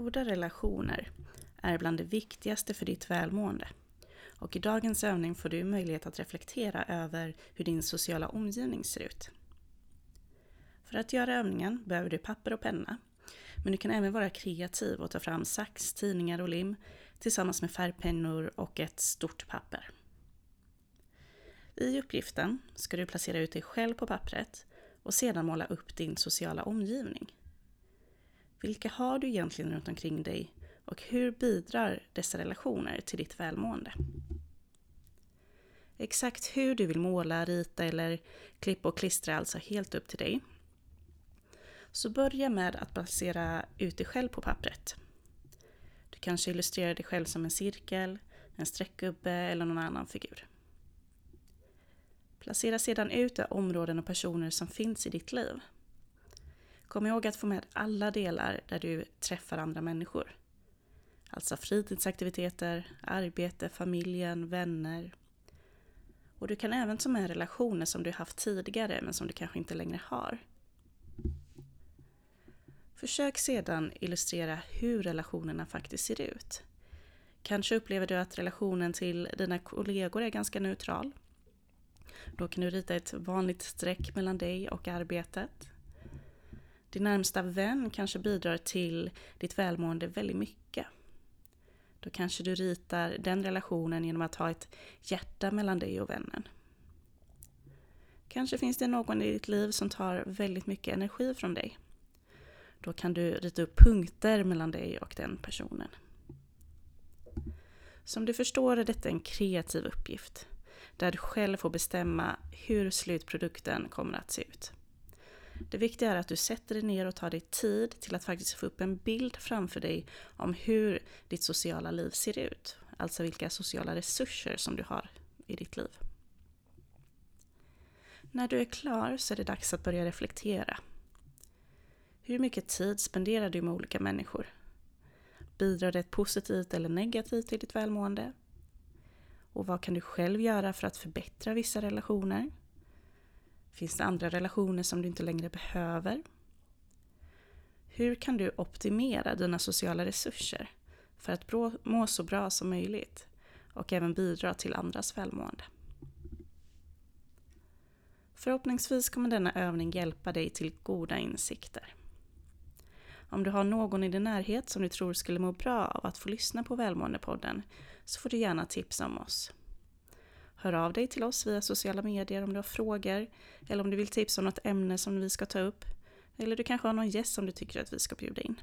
Goda relationer är bland det viktigaste för ditt välmående. Och i dagens övning får du möjlighet att reflektera över hur din sociala omgivning ser ut. För att göra övningen behöver du papper och penna. Men du kan även vara kreativ och ta fram sax, tidningar och lim tillsammans med färgpennor och ett stort papper. I uppgiften ska du placera ut dig själv på pappret och sedan måla upp din sociala omgivning. Vilka har du egentligen runt omkring dig och hur bidrar dessa relationer till ditt välmående? Exakt hur du vill måla, rita eller klippa och klistra är alltså helt upp till dig. Så börja med att placera ut dig själv på pappret. Du kanske illustrerar dig själv som en cirkel, en streckgubbe eller någon annan figur. Placera sedan ut de områden och personer som finns i ditt liv. Kom ihåg att få med alla delar där du träffar andra människor. Alltså fritidsaktiviteter, arbete, familjen, vänner. Och du kan även ta med relationer som du haft tidigare men som du kanske inte längre har. Försök sedan illustrera hur relationerna faktiskt ser ut. Kanske upplever du att relationen till dina kollegor är ganska neutral. Då kan du rita ett vanligt streck mellan dig och arbetet. Din närmsta vän kanske bidrar till ditt välmående väldigt mycket. Då kanske du ritar den relationen genom att ha ett hjärta mellan dig och vännen. Kanske finns det någon i ditt liv som tar väldigt mycket energi från dig. Då kan du rita upp punkter mellan dig och den personen. Som du förstår är detta en kreativ uppgift, där du själv får bestämma hur slutprodukten kommer att se ut. Det viktiga är att du sätter dig ner och tar dig tid till att faktiskt få upp en bild framför dig om hur ditt sociala liv ser ut. Alltså vilka sociala resurser som du har i ditt liv. När du är klar så är det dags att börja reflektera. Hur mycket tid spenderar du med olika människor? Bidrar det positivt eller negativt till ditt välmående? Och vad kan du själv göra för att förbättra vissa relationer? Finns det andra relationer som du inte längre behöver? Hur kan du optimera dina sociala resurser för att må så bra som möjligt och även bidra till andras välmående? Förhoppningsvis kommer denna övning hjälpa dig till goda insikter. Om du har någon i din närhet som du tror skulle må bra av att få lyssna på Välmåendepodden så får du gärna tipsa om oss. Hör av dig till oss via sociala medier om du har frågor eller om du vill tipsa om något ämne som vi ska ta upp. Eller du kanske har någon gäst som du tycker att vi ska bjuda in.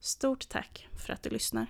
Stort tack för att du lyssnar.